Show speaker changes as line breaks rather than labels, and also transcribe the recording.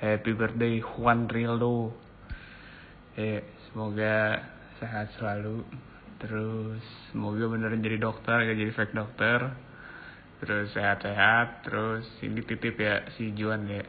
Happy birthday Juan Rildo. Eh, semoga sehat selalu. Terus semoga beneran jadi dokter, gak jadi fake dokter. Terus sehat-sehat. Terus ini titip ya si Juan ya.